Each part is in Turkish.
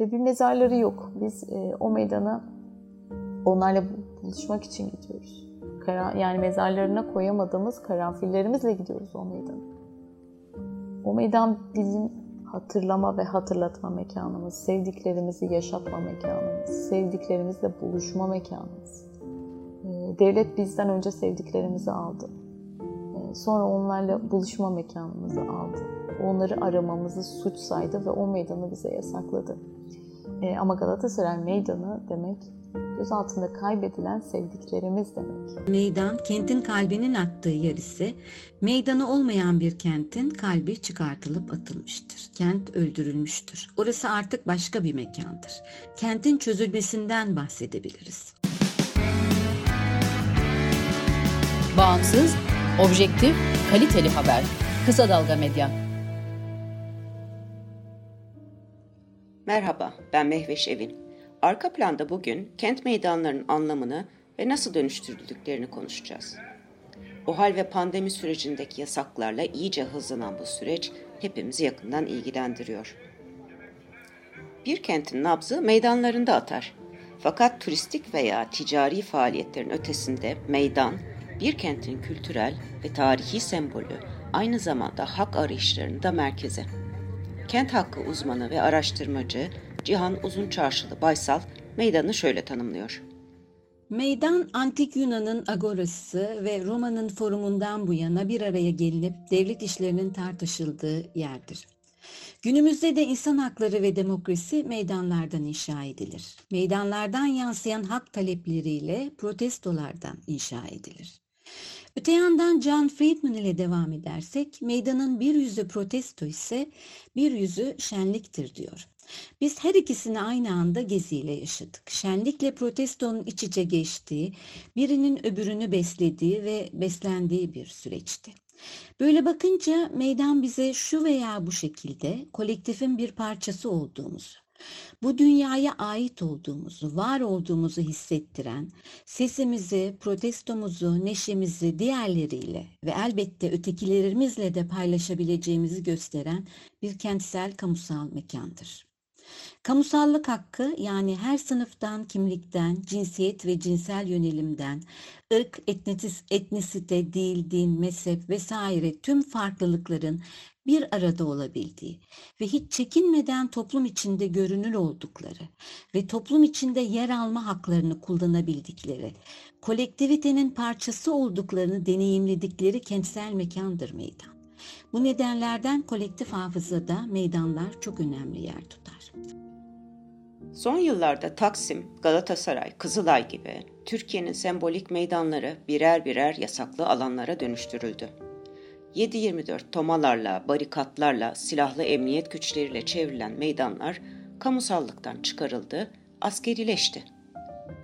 Ve bir mezarları yok. Biz e, o meydana onlarla buluşmak için gidiyoruz. Kara, yani mezarlarına koyamadığımız karanfillerimizle gidiyoruz o meydana. O meydan bizim hatırlama ve hatırlatma mekanımız, sevdiklerimizi yaşatma mekanımız, sevdiklerimizle buluşma mekanımız. Ee, devlet bizden önce sevdiklerimizi aldı. Ee, sonra onlarla buluşma mekanımızı aldı. Onları aramamızı suç saydı ve o meydanı bize yasakladı. Ee, ama Galatasaray Meydanı demek göz altında kaybedilen sevdiklerimiz demek. Meydan, kentin kalbinin attığı yer ise meydanı olmayan bir kentin kalbi çıkartılıp atılmıştır. Kent öldürülmüştür. Orası artık başka bir mekandır. Kentin çözülmesinden bahsedebiliriz. Bağımsız, objektif, kaliteli haber. Kısa Dalga Medya. Merhaba, ben Mehveş Evin. Arka planda bugün kent meydanlarının anlamını ve nasıl dönüştürüldüklerini konuşacağız. O hal ve pandemi sürecindeki yasaklarla iyice hızlanan bu süreç hepimizi yakından ilgilendiriyor. Bir kentin nabzı meydanlarında atar. Fakat turistik veya ticari faaliyetlerin ötesinde meydan, bir kentin kültürel ve tarihi sembolü, aynı zamanda hak arayışlarının da merkezi. Kent hakkı uzmanı ve araştırmacı Cihan Uzun Çarşılı Baysal meydanı şöyle tanımlıyor. Meydan antik Yunan'ın agorası ve Roma'nın forumundan bu yana bir araya gelinip devlet işlerinin tartışıldığı yerdir. Günümüzde de insan hakları ve demokrasi meydanlardan inşa edilir. Meydanlardan yansıyan hak talepleriyle protestolardan inşa edilir. Öte yandan John Friedman ile devam edersek meydanın bir yüzü protesto ise bir yüzü şenliktir diyor. Biz her ikisini aynı anda geziyle yaşadık. Şenlikle protestonun iç içe geçtiği, birinin öbürünü beslediği ve beslendiği bir süreçti. Böyle bakınca meydan bize şu veya bu şekilde kolektifin bir parçası olduğumuzu, bu dünyaya ait olduğumuzu, var olduğumuzu hissettiren, sesimizi, protestomuzu, neşemizi diğerleriyle ve elbette ötekilerimizle de paylaşabileceğimizi gösteren bir kentsel kamusal mekandır. Kamusallık hakkı yani her sınıftan, kimlikten, cinsiyet ve cinsel yönelimden, ırk, etnitis, etnisite, dil, din, mezhep vesaire tüm farklılıkların bir arada olabildiği ve hiç çekinmeden toplum içinde görünür oldukları ve toplum içinde yer alma haklarını kullanabildikleri, kolektivitenin parçası olduklarını deneyimledikleri kentsel mekandır meydan. Bu nedenlerden kolektif hafızada meydanlar çok önemli yer tutar. Son yıllarda Taksim, Galatasaray, Kızılay gibi Türkiye'nin sembolik meydanları birer birer yasaklı alanlara dönüştürüldü. 7-24 tomalarla, barikatlarla, silahlı emniyet güçleriyle çevrilen meydanlar kamusallıktan çıkarıldı, askerileşti.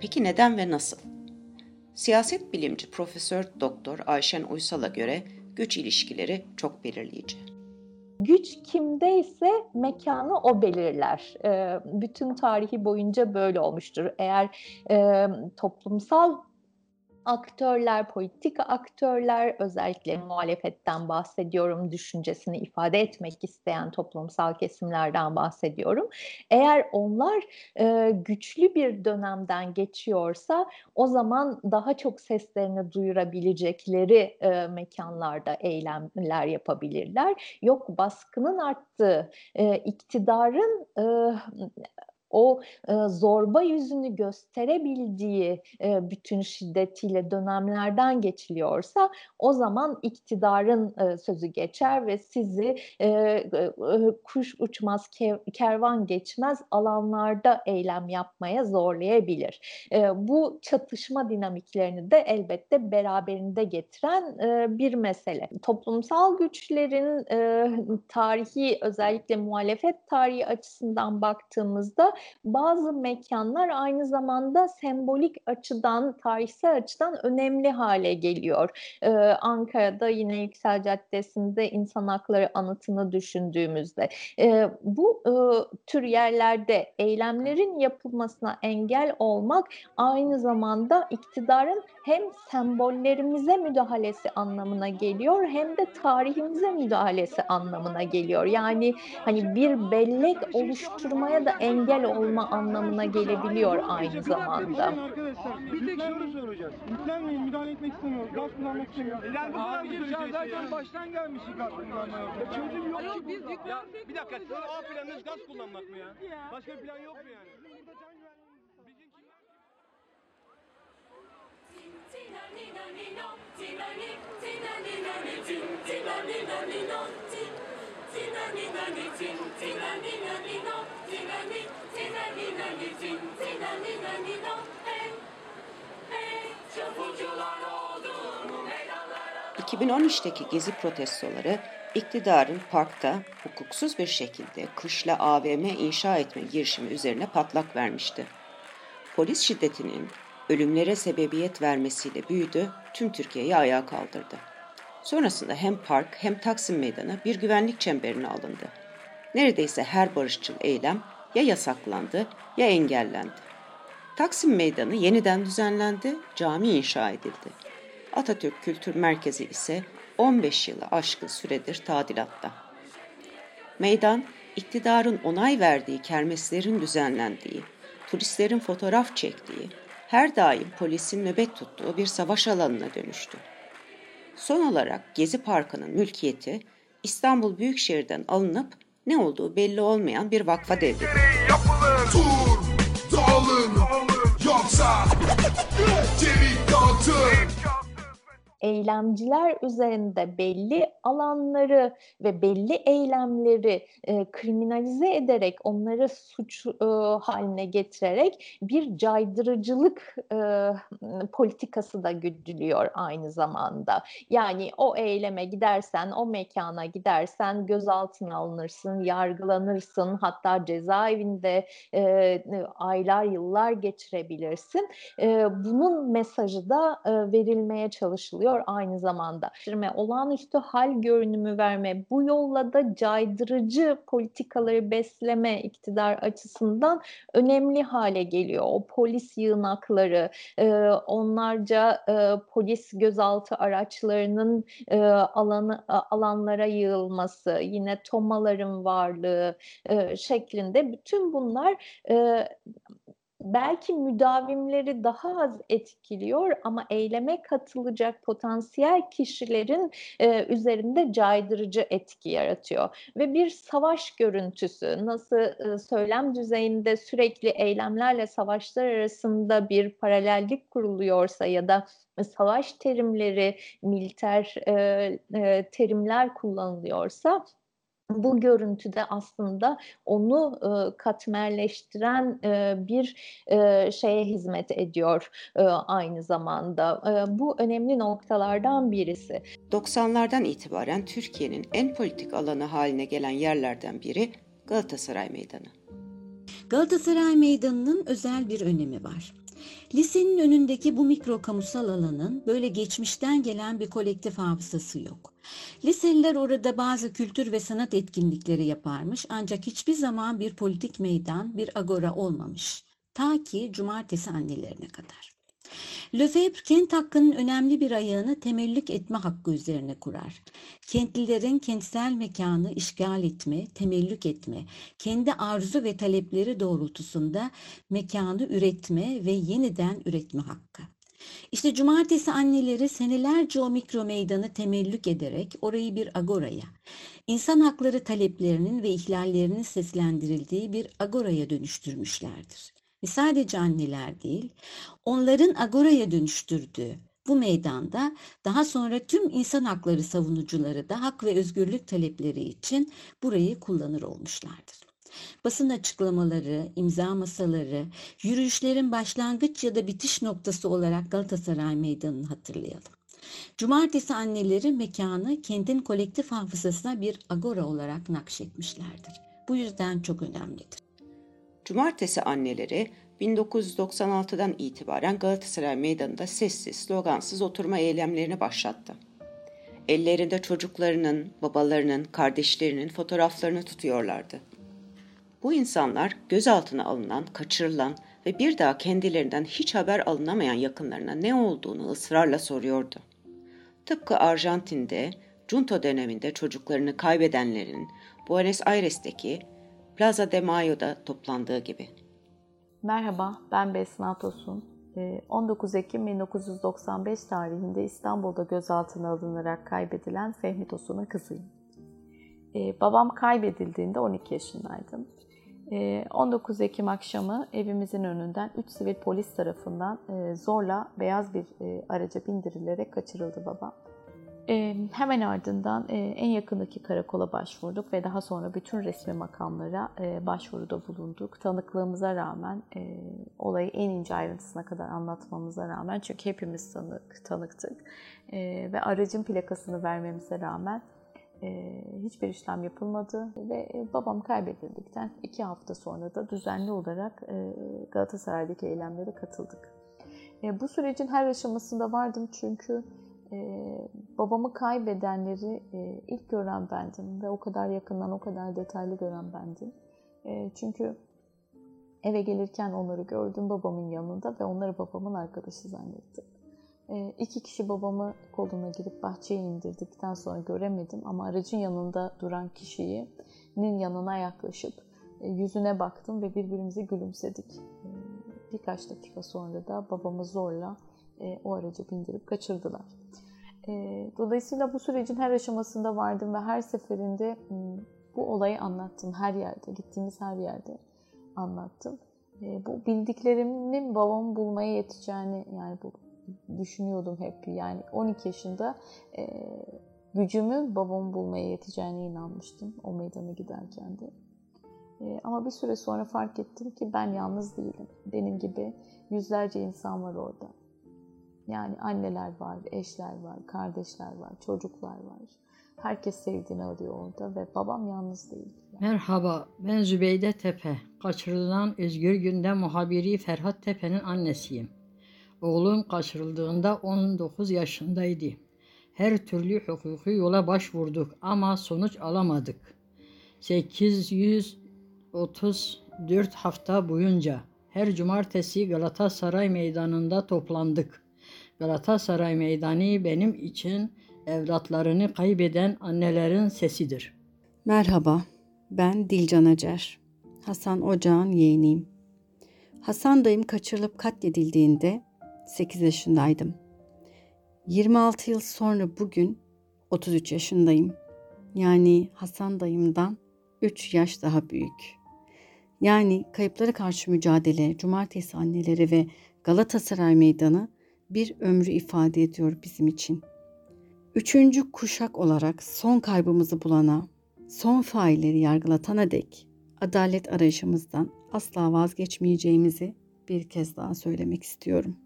Peki neden ve nasıl? Siyaset bilimci Profesör Doktor Ayşen Uysal'a göre güç ilişkileri çok belirleyici. Güç kimdeyse mekanı o belirler. Bütün tarihi boyunca böyle olmuştur. Eğer toplumsal aktörler, politik aktörler, özellikle muhalefetten bahsediyorum, düşüncesini ifade etmek isteyen toplumsal kesimlerden bahsediyorum. Eğer onlar e, güçlü bir dönemden geçiyorsa o zaman daha çok seslerini duyurabilecekleri e, mekanlarda eylemler yapabilirler. Yok baskının arttığı, e, iktidarın e, o e, zorba yüzünü gösterebildiği e, bütün şiddetiyle dönemlerden geçiliyorsa o zaman iktidarın e, sözü geçer ve sizi e, e, kuş uçmaz kev, kervan geçmez alanlarda eylem yapmaya zorlayabilir. E, bu çatışma dinamiklerini de elbette beraberinde getiren e, bir mesele. Toplumsal güçlerin e, tarihi özellikle muhalefet tarihi açısından baktığımızda bazı mekanlar aynı zamanda sembolik açıdan, tarihsel açıdan önemli hale geliyor. Ee, Ankara'da yine Yüksel Caddesi'nde insan hakları anıtını düşündüğümüzde. E, bu e, tür yerlerde eylemlerin yapılmasına engel olmak aynı zamanda iktidarın hem sembollerimize müdahalesi anlamına geliyor hem de tarihimize müdahalesi anlamına geliyor. Yani hani bir bellek oluşturmaya da engel olma anlamına gelebiliyor aynı zamanda. Bir tek şunu soracağız. Yüklenmeyin, müdahale etmek istemiyoruz. Gaz kullanmak istemiyoruz. Yani bu kadar Abi bir ya şey zaten baştan gelmişik gaz kullanmaya. Çözüm yok ki biz burada. Ya, Bir dakika, sizin A planınız gaz kullanmak mı ya? Başka bir plan yok mu yani? Burada can güvenliğimiz bizim kimler? ...2013'teki gezi protestoları iktidarın parkta hukuksuz bir şekilde kışla AVM inşa etme girişimi üzerine patlak vermişti. Polis şiddetinin ölümlere sebebiyet vermesiyle büyüdü, tüm Türkiye'yi ayağa kaldırdı. Sonrasında hem park hem Taksim Meydanı bir güvenlik çemberine alındı. Neredeyse her barışçıl eylem ya yasaklandı ya engellendi. Taksim Meydanı yeniden düzenlendi, cami inşa edildi. Atatürk Kültür Merkezi ise 15 yılı aşkın süredir tadilatta. Meydan, iktidarın onay verdiği kermeslerin düzenlendiği, turistlerin fotoğraf çektiği, her daim polisin nöbet tuttuğu bir savaş alanına dönüştü. Son olarak Gezi Parkı'nın mülkiyeti İstanbul Büyükşehir'den alınıp ne olduğu belli olmayan bir vakfa devredildi. Eylemciler üzerinde belli alanları ve belli eylemleri e, kriminalize ederek onları suç e, haline getirerek bir caydırıcılık e, politikası da güdülüyor aynı zamanda. Yani o eyleme gidersen, o mekana gidersen gözaltına alınırsın, yargılanırsın, hatta cezaevinde e, aylar yıllar geçirebilirsin. E, bunun mesajı da e, verilmeye çalışılıyor aynı zamanda. Olağanüstü hal görünümü verme, bu yolla da caydırıcı politikaları besleme iktidar açısından önemli hale geliyor. O polis yığınakları, e, onlarca e, polis gözaltı araçlarının e, alanı alanlara yığılması, yine tomaların varlığı e, şeklinde bütün bunlar e, belki müdavimleri daha az etkiliyor ama eyleme katılacak potansiyel kişilerin e, üzerinde caydırıcı etki yaratıyor. Ve bir savaş görüntüsü nasıl e, söylem düzeyinde sürekli eylemlerle savaşlar arasında bir paralellik kuruluyorsa ya da savaş terimleri militer e, e, terimler kullanılıyorsa bu görüntüde aslında onu e, katmerleştiren e, bir e, şeye hizmet ediyor e, aynı zamanda. E, bu önemli noktalardan birisi. 90'lardan itibaren Türkiye'nin en politik alanı haline gelen yerlerden biri Galatasaray Meydanı. Galatasaray Meydanı'nın özel bir önemi var. Lisenin önündeki bu mikro kamusal alanın böyle geçmişten gelen bir kolektif hafızası yok. Liseliler orada bazı kültür ve sanat etkinlikleri yaparmış ancak hiçbir zaman bir politik meydan, bir agora olmamış. Ta ki cumartesi annelerine kadar. Lefebvre kent hakkının önemli bir ayağını temellük etme hakkı üzerine kurar. Kentlilerin kentsel mekanı işgal etme, temellük etme, kendi arzu ve talepleri doğrultusunda mekanı üretme ve yeniden üretme hakkı. İşte cumartesi anneleri senelerce o mikro meydanı temellük ederek orayı bir agoraya, insan hakları taleplerinin ve ihlallerinin seslendirildiği bir agoraya dönüştürmüşlerdir. Ve sadece anneler değil, onların agoraya dönüştürdüğü bu meydanda daha sonra tüm insan hakları savunucuları da hak ve özgürlük talepleri için burayı kullanır olmuşlardır. Basın açıklamaları, imza masaları, yürüyüşlerin başlangıç ya da bitiş noktası olarak Galatasaray Meydanı'nı hatırlayalım. Cumartesi anneleri mekanı kentin kolektif hafızasına bir agora olarak nakşetmişlerdir. Bu yüzden çok önemlidir. Cumartesi anneleri 1996'dan itibaren Galatasaray Meydanı'nda sessiz, slogansız oturma eylemlerini başlattı. Ellerinde çocuklarının, babalarının, kardeşlerinin fotoğraflarını tutuyorlardı. Bu insanlar gözaltına alınan, kaçırılan ve bir daha kendilerinden hiç haber alınamayan yakınlarına ne olduğunu ısrarla soruyordu. Tıpkı Arjantin'de, Junto döneminde çocuklarını kaybedenlerin Buenos Aires'teki Plaza de Mayo'da toplandığı gibi. Merhaba, ben Besna Tosun. 19 Ekim 1995 tarihinde İstanbul'da gözaltına alınarak kaybedilen Fehmi Tosun'un kızıyım. Babam kaybedildiğinde 12 yaşındaydım. 19 Ekim akşamı evimizin önünden 3 sivil polis tarafından zorla beyaz bir araca bindirilerek kaçırıldı babam. Hemen ardından en yakındaki karakola başvurduk ve daha sonra bütün resmi makamlara başvuruda bulunduk. Tanıklığımıza rağmen, olayı en ince ayrıntısına kadar anlatmamıza rağmen çünkü hepimiz tanık, tanıktık ve aracın plakasını vermemize rağmen hiçbir işlem yapılmadı ve babam kaybedildikten iki hafta sonra da düzenli olarak Galatasaray'daki eylemlere katıldık. Bu sürecin her aşamasında vardım çünkü babamı kaybedenleri ilk gören bendim ve o kadar yakından, o kadar detaylı gören bendim. çünkü eve gelirken onları gördüm babamın yanında ve onları babamın arkadaşı zannettim. İki kişi babamı koluna girip bahçeye indirdikten sonra göremedim ama aracın yanında duran kişinin yanına yaklaşıp yüzüne baktım ve birbirimize gülümsedik. Birkaç dakika sonra da babamı zorla o araca bindirip kaçırdılar. Dolayısıyla bu sürecin her aşamasında vardım ve her seferinde bu olayı anlattım her yerde, gittiğimiz her yerde anlattım. Bu bildiklerimin babamı bulmaya yeteceğini yani bu düşünüyordum hep. Yani 12 yaşında gücümün babamı bulmaya yeteceğine inanmıştım o meydana giderken de. Ama bir süre sonra fark ettim ki ben yalnız değilim. Benim gibi yüzlerce insan var orada. Yani anneler var, eşler var, kardeşler var, çocuklar var. Herkes sevdiğini arıyor orada ve babam yalnız değil. Merhaba, ben Zübeyde Tepe. Kaçırılan Özgür Günde muhabiri Ferhat Tepe'nin annesiyim. Oğlum kaçırıldığında 19 yaşındaydı. Her türlü hukuki yola başvurduk ama sonuç alamadık. 834 hafta boyunca her cumartesi Galatasaray Meydanı'nda toplandık. Galatasaray Meydanı benim için evlatlarını kaybeden annelerin sesidir. Merhaba, ben Dilcan Acar. Hasan Ocağın yeğeniyim. Hasan dayım kaçırılıp katledildiğinde 8 yaşındaydım. 26 yıl sonra bugün 33 yaşındayım. Yani Hasan dayımdan 3 yaş daha büyük. Yani kayıplara karşı mücadele, cumartesi anneleri ve Galatasaray Meydanı bir ömrü ifade ediyor bizim için. Üçüncü kuşak olarak son kaybımızı bulana, son failleri yargılatana dek adalet arayışımızdan asla vazgeçmeyeceğimizi bir kez daha söylemek istiyorum.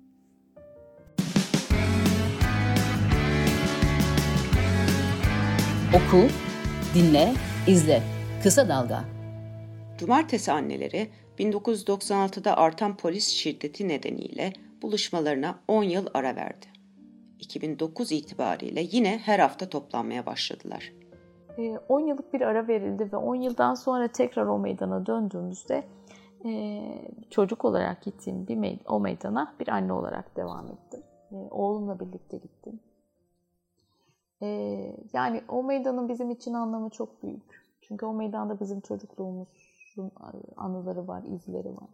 Oku, dinle, izle. Kısa Dalga. Cumartesi anneleri 1996'da artan polis şiddeti nedeniyle buluşmalarına 10 yıl ara verdi. 2009 itibariyle yine her hafta toplanmaya başladılar. 10 yıllık bir ara verildi ve 10 yıldan sonra tekrar o meydana döndüğümüzde çocuk olarak gittiğim bir meyd o meydana bir anne olarak devam ettim. Oğlumla birlikte gittim. Yani o meydanın bizim için anlamı çok büyük. Çünkü o meydanda bizim çocukluğumuzun anıları var, izleri var.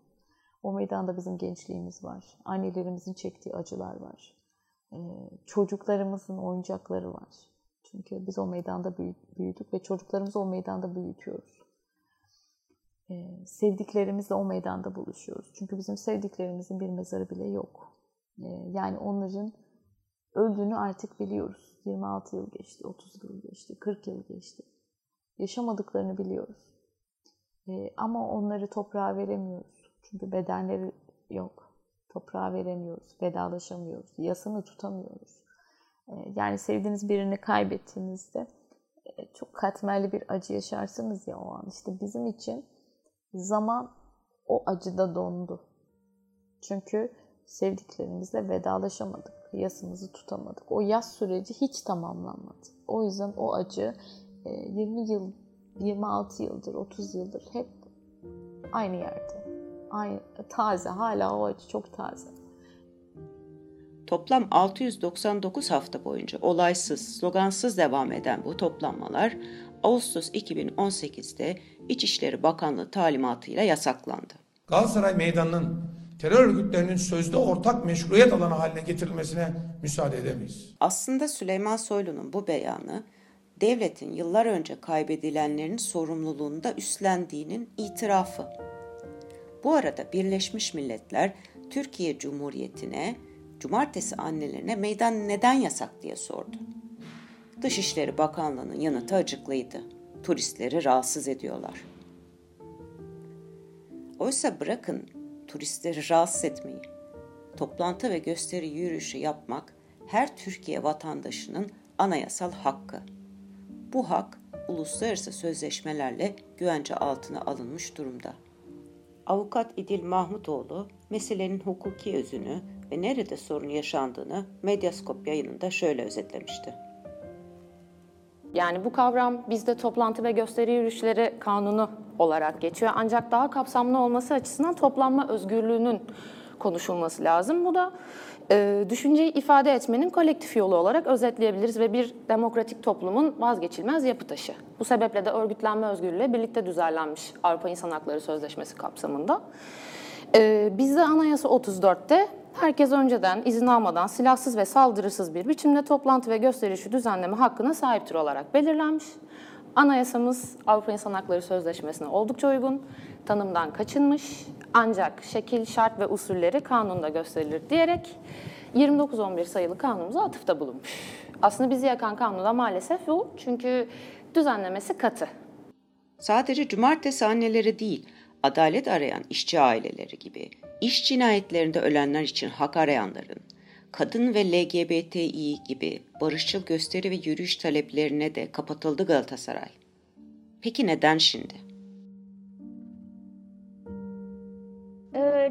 O meydanda bizim gençliğimiz var. Annelerimizin çektiği acılar var. Çocuklarımızın oyuncakları var. Çünkü biz o meydanda büyüdük ve çocuklarımızı o meydanda büyütüyoruz. Sevdiklerimizle o meydanda buluşuyoruz. Çünkü bizim sevdiklerimizin bir mezarı bile yok. Yani onların öldüğünü artık biliyoruz. 26 yıl geçti, 30 yıl geçti, 40 yıl geçti. Yaşamadıklarını biliyoruz. Ama onları toprağa veremiyoruz. Çünkü bedenleri yok. Toprağa veremiyoruz, vedalaşamıyoruz, yasını tutamıyoruz. Yani sevdiğiniz birini kaybettiğinizde çok katmerli bir acı yaşarsınız ya o an. İşte bizim için zaman o acıda dondu. Çünkü sevdiklerimizle vedalaşamadık, yasımızı tutamadık. O yas süreci hiç tamamlanmadı. O yüzden o acı 20 e, yıl, 26 yıldır, 30 yıldır hep aynı yerde. Aynı, taze, hala o acı çok taze. Toplam 699 hafta boyunca olaysız, slogansız devam eden bu toplanmalar Ağustos 2018'de İçişleri Bakanlığı talimatıyla yasaklandı. Galatasaray Meydanı'nın terör örgütlerinin sözde ortak meşruiyet alanı haline getirilmesine müsaade edemeyiz. Aslında Süleyman Soylu'nun bu beyanı devletin yıllar önce kaybedilenlerin sorumluluğunu da üstlendiğinin itirafı. Bu arada Birleşmiş Milletler Türkiye Cumhuriyeti'ne cumartesi annelerine meydan neden yasak diye sordu. Dışişleri Bakanlığı'nın yanıtı acıklıydı. Turistleri rahatsız ediyorlar. Oysa bırakın turistleri rahatsız etmeyi. Toplantı ve gösteri yürüyüşü yapmak her Türkiye vatandaşının anayasal hakkı. Bu hak uluslararası sözleşmelerle güvence altına alınmış durumda. Avukat İdil Mahmutoğlu meselenin hukuki özünü ve nerede sorun yaşandığını Medyaskop yayınında şöyle özetlemişti. Yani bu kavram bizde toplantı ve gösteri yürüyüşleri kanunu olarak geçiyor. Ancak daha kapsamlı olması açısından toplanma özgürlüğünün konuşulması lazım. Bu da e, düşünceyi ifade etmenin kolektif yolu olarak özetleyebiliriz ve bir demokratik toplumun vazgeçilmez yapı taşı. Bu sebeple de örgütlenme özgürlüğü birlikte düzenlenmiş Avrupa İnsan Hakları Sözleşmesi kapsamında. E, bizde Anayasa 34'te herkes önceden izin almadan silahsız ve saldırısız bir biçimde toplantı ve gösterişi düzenleme hakkına sahiptir olarak belirlenmiş. Anayasamız Avrupa İnsan Hakları Sözleşmesi'ne oldukça uygun, tanımdan kaçınmış ancak şekil, şart ve usulleri kanunda gösterilir diyerek 2911 sayılı kanunumuza atıfta bulunmuş. Aslında bizi yakan kanunda maalesef bu çünkü düzenlemesi katı. Sadece cumartesi anneleri değil, adalet arayan işçi aileleri gibi, iş cinayetlerinde ölenler için hak arayanların, kadın ve LGBTİ gibi barışçıl gösteri ve yürüyüş taleplerine de kapatıldı Galatasaray. Peki neden şimdi?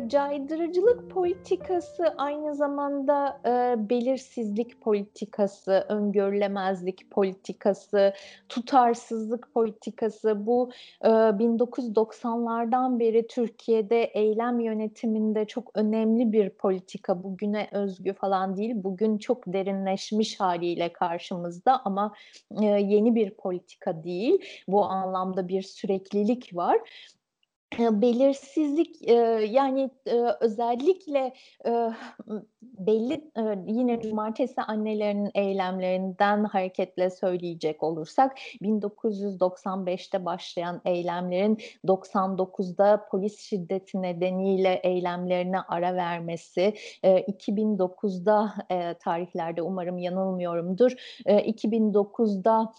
Caydırıcılık politikası aynı zamanda e, belirsizlik politikası, öngörülemezlik politikası, tutarsızlık politikası. Bu e, 1990'lardan beri Türkiye'de eylem yönetiminde çok önemli bir politika. Bugüne özgü falan değil, bugün çok derinleşmiş haliyle karşımızda ama e, yeni bir politika değil. Bu anlamda bir süreklilik var belirsizlik yani özellikle belli yine cumartesi annelerinin eylemlerinden hareketle söyleyecek olursak 1995'te başlayan eylemlerin 99'da polis şiddeti nedeniyle eylemlerine ara vermesi 2009'da tarihlerde umarım yanılmıyorumdur 2009'da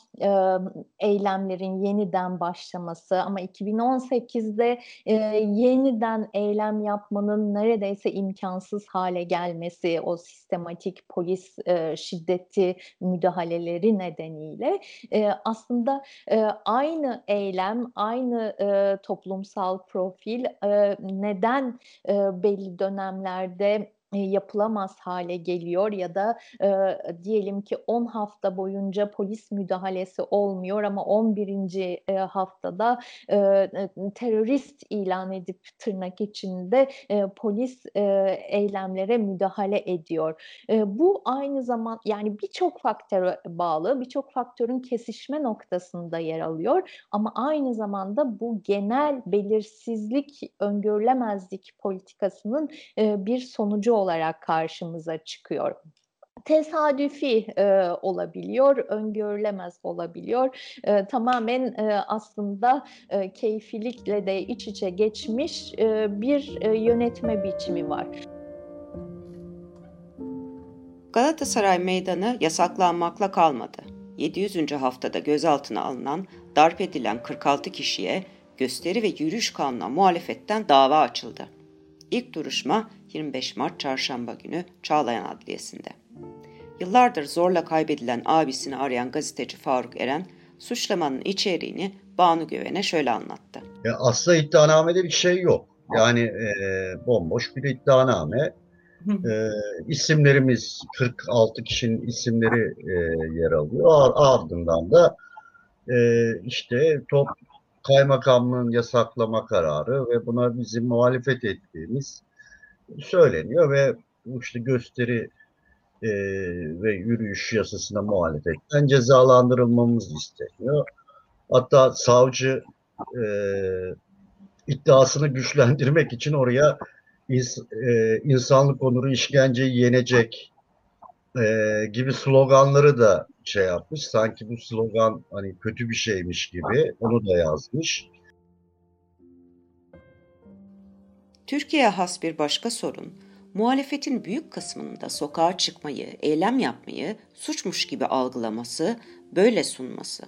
eylemlerin yeniden başlaması ama 2018'de e, yeniden eylem yapmanın neredeyse imkansız hale gelmesi, o sistematik polis e, şiddeti müdahaleleri nedeniyle e, aslında e, aynı eylem, aynı e, toplumsal profil e, neden e, belli dönemlerde yapılamaz hale geliyor ya da e, diyelim ki 10 hafta boyunca polis müdahalesi olmuyor ama 11. E, haftada e, terörist ilan edip tırnak içinde e, polis e, eylemlere müdahale ediyor. E, bu aynı zaman yani birçok faktöre bağlı, birçok faktörün kesişme noktasında yer alıyor ama aynı zamanda bu genel belirsizlik, öngörülemezlik politikasının e, bir sonucu olarak karşımıza çıkıyor tesadüfi e, olabiliyor, öngörülemez olabiliyor. E, tamamen e, aslında e, keyfilikle de iç içe geçmiş e, bir e, yönetme biçimi var. Galatasaray Meydanı yasaklanmakla kalmadı. 700. haftada gözaltına alınan, darp edilen 46 kişiye gösteri ve yürüyüş kanuna muhalefetten dava açıldı. İlk duruşma 25 Mart Çarşamba günü Çağlayan Adliyesi'nde. Yıllardır zorla kaybedilen abisini arayan gazeteci Faruk Eren, suçlamanın içeriğini Banu Güven'e şöyle anlattı. Ya aslında iddianamede bir şey yok. Yani e, bomboş bir iddianame. E, isimlerimiz 46 kişinin isimleri e, yer alıyor. Ardından da e, işte top kaymakamlığın yasaklama kararı ve buna bizim muhalefet ettiğimiz söyleniyor ve işte gösteri e, ve yürüyüş yasasına muhalefetten cezalandırılmamız isteniyor. Hatta savcı e, iddiasını güçlendirmek için oraya ins, e, insanlık onuru işkenceyi yenecek e, gibi sloganları da şey yapmış. Sanki bu slogan hani kötü bir şeymiş gibi onu da yazmış. Türkiye'ye has bir başka sorun, muhalefetin büyük kısmında sokağa çıkmayı, eylem yapmayı suçmuş gibi algılaması, böyle sunması.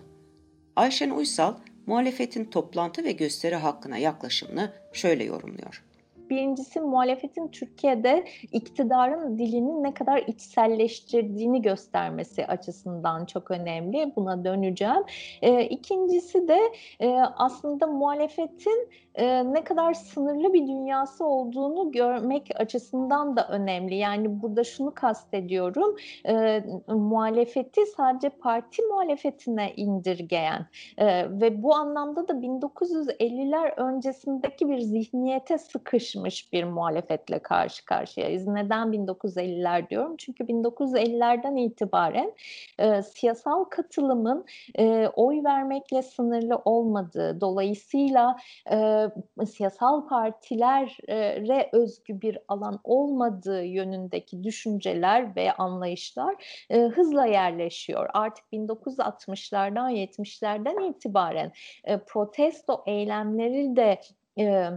Ayşen Uysal, muhalefetin toplantı ve gösteri hakkına yaklaşımını şöyle yorumluyor. Birincisi muhalefetin Türkiye'de iktidarın dilini ne kadar içselleştirdiğini göstermesi açısından çok önemli. Buna döneceğim. E, ikincisi de e, aslında muhalefetin e, ne kadar sınırlı bir dünyası olduğunu görmek açısından da önemli. Yani burada şunu kastediyorum. E, muhalefeti sadece parti muhalefetine indirgeyen e, ve bu anlamda da 1950'ler öncesindeki bir zihniyete sıkış sıkışmış bir muhalefetle karşı karşıyayız. Neden 1950'ler diyorum? Çünkü 1950'lerden itibaren e, siyasal katılımın e, oy vermekle sınırlı olmadığı, dolayısıyla e, siyasal partilere özgü bir alan olmadığı yönündeki düşünceler ve anlayışlar e, hızla yerleşiyor. Artık 1960'lardan 70'lerden itibaren e, protesto eylemleri de e,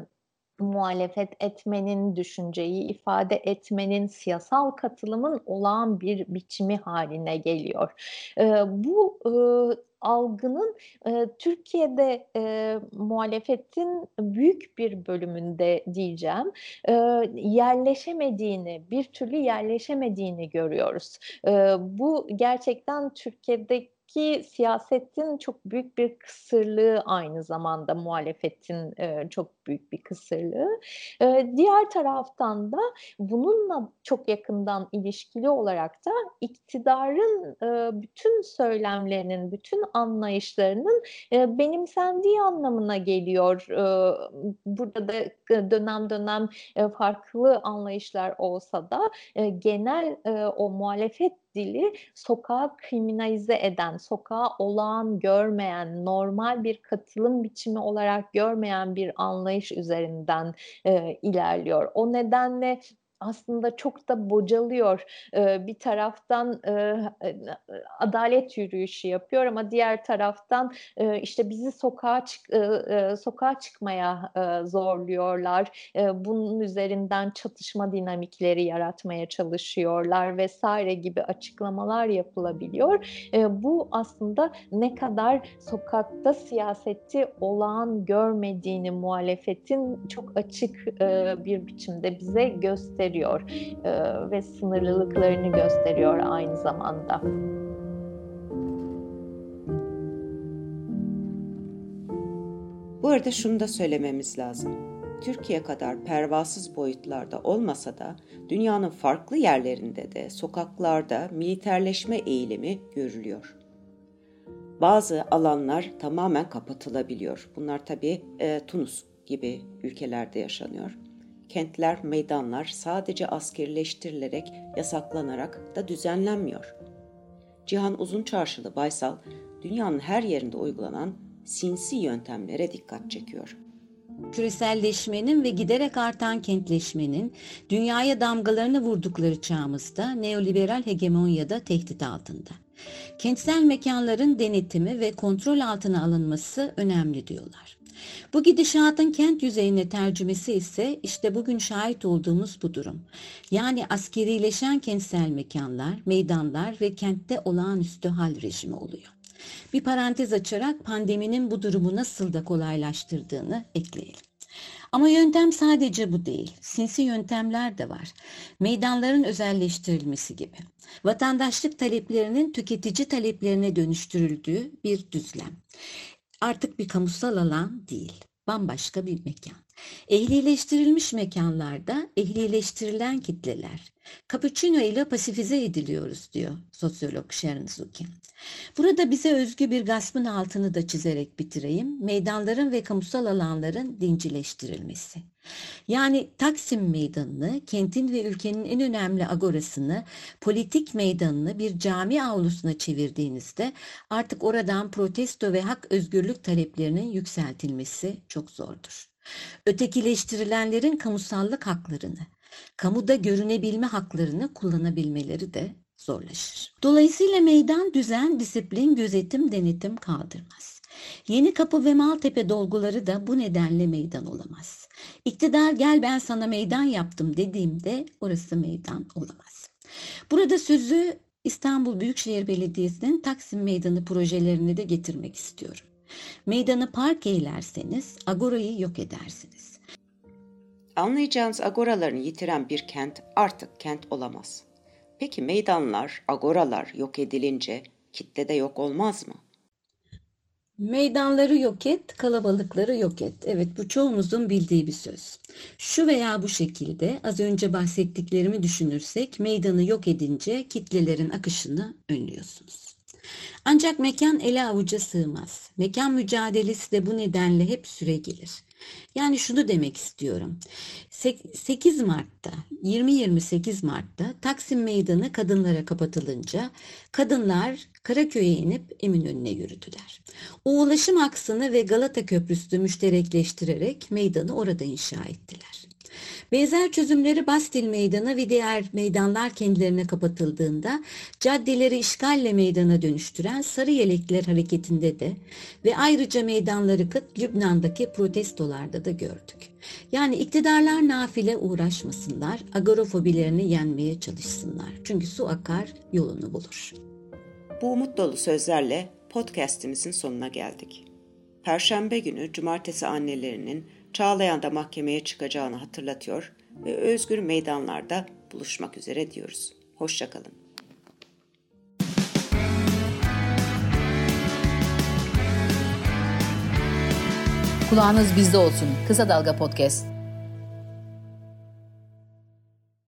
muhalefet etmenin, düşünceyi ifade etmenin, siyasal katılımın olağan bir biçimi haline geliyor. E, bu e, algının e, Türkiye'de e, muhalefetin büyük bir bölümünde diyeceğim e, yerleşemediğini, bir türlü yerleşemediğini görüyoruz. E, bu gerçekten Türkiye'de ki siyasetin çok büyük bir kısırlığı aynı zamanda muhalefetin e, çok büyük bir kısırlığı. E, diğer taraftan da bununla çok yakından ilişkili olarak da iktidarın e, bütün söylemlerinin, bütün anlayışlarının e, benimsendiği anlamına geliyor. E, burada da dönem dönem e, farklı anlayışlar olsa da e, genel e, o muhalefet dili sokağı kriminalize eden, sokağı olağan görmeyen, normal bir katılım biçimi olarak görmeyen bir anlayış üzerinden e, ilerliyor. O nedenle aslında çok da bocalıyor. Bir taraftan e, adalet yürüyüşü yapıyor ama diğer taraftan e, işte bizi sokağa çık e, sokağa çıkmaya zorluyorlar. bunun üzerinden çatışma dinamikleri yaratmaya çalışıyorlar vesaire gibi açıklamalar yapılabiliyor. bu aslında ne kadar sokakta siyaseti olağan görmediğini muhalefetin çok açık bir biçimde bize gösteriyor gösteriyor e, ve sınırlılıklarını gösteriyor aynı zamanda. Bu arada şunu da söylememiz lazım. Türkiye kadar pervasız boyutlarda olmasa da dünyanın farklı yerlerinde de sokaklarda militerleşme eğilimi görülüyor. Bazı alanlar tamamen kapatılabiliyor. Bunlar tabii e, Tunus gibi ülkelerde yaşanıyor kentler, meydanlar sadece askerleştirilerek, yasaklanarak da düzenlenmiyor. Cihan Uzun Çarşılı Baysal, dünyanın her yerinde uygulanan sinsi yöntemlere dikkat çekiyor. Küreselleşmenin ve giderek artan kentleşmenin dünyaya damgalarını vurdukları çağımızda neoliberal hegemonyada tehdit altında. Kentsel mekanların denetimi ve kontrol altına alınması önemli diyorlar. Bu gidişatın kent yüzeyine tercümesi ise işte bugün şahit olduğumuz bu durum. Yani askerileşen kentsel mekanlar, meydanlar ve kentte olağanüstü hal rejimi oluyor. Bir parantez açarak pandeminin bu durumu nasıl da kolaylaştırdığını ekleyelim. Ama yöntem sadece bu değil. Sinsi yöntemler de var. Meydanların özelleştirilmesi gibi. Vatandaşlık taleplerinin tüketici taleplerine dönüştürüldüğü bir düzlem artık bir kamusal alan değil, bambaşka bir mekan. Ehlileştirilmiş mekanlarda ehlileştirilen kitleler. Cappuccino ile pasifize ediliyoruz diyor sosyolog Sharon Zuki. Burada bize özgü bir gaspın altını da çizerek bitireyim. Meydanların ve kamusal alanların dincileştirilmesi. Yani Taksim Meydanı'nı, kentin ve ülkenin en önemli agorasını, politik meydanını bir cami avlusuna çevirdiğinizde artık oradan protesto ve hak özgürlük taleplerinin yükseltilmesi çok zordur. Ötekileştirilenlerin kamusallık haklarını, kamuda görünebilme haklarını kullanabilmeleri de zorlaşır. Dolayısıyla meydan düzen, disiplin, gözetim, denetim kaldırmaz. Yeni Kapı ve Maltepe dolguları da bu nedenle meydan olamaz. İktidar gel ben sana meydan yaptım dediğimde orası meydan olamaz. Burada sözü İstanbul Büyükşehir Belediyesi'nin Taksim Meydanı projelerini de getirmek istiyorum. Meydanı park eylerseniz agorayı yok edersiniz. Anlayacağınız agoralarını yitiren bir kent artık kent olamaz. Peki meydanlar, agoralar yok edilince kitle de yok olmaz mı? Meydanları yok et, kalabalıkları yok et. Evet bu çoğumuzun bildiği bir söz. Şu veya bu şekilde az önce bahsettiklerimi düşünürsek meydanı yok edince kitlelerin akışını önlüyorsunuz. Ancak mekan ele avuca sığmaz. Mekan mücadelesi de bu nedenle hep süre gelir. Yani şunu demek istiyorum. 8 Mart'ta, 20-28 Mart'ta Taksim Meydanı kadınlara kapatılınca kadınlar Karaköy'e inip Eminönü'ne yürüdüler. O ulaşım aksını ve Galata Köprüsü müşterekleştirerek meydanı orada inşa ettiler. Benzer çözümleri Bastil Meydanı ve diğer meydanlar kendilerine kapatıldığında caddeleri işgalle meydana dönüştüren Sarı Yelekliler Hareketi'nde de ve ayrıca meydanları kıt Lübnan'daki protestolarda da gördük. Yani iktidarlar nafile uğraşmasınlar, agorofobilerini yenmeye çalışsınlar. Çünkü su akar, yolunu bulur. Bu umut dolu sözlerle podcast'imizin sonuna geldik. Perşembe günü cumartesi annelerinin Çağlayan'da mahkemeye çıkacağını hatırlatıyor ve özgür meydanlarda buluşmak üzere diyoruz. Hoşçakalın. Kulağınız bizde olsun. Kısa Dalga Podcast.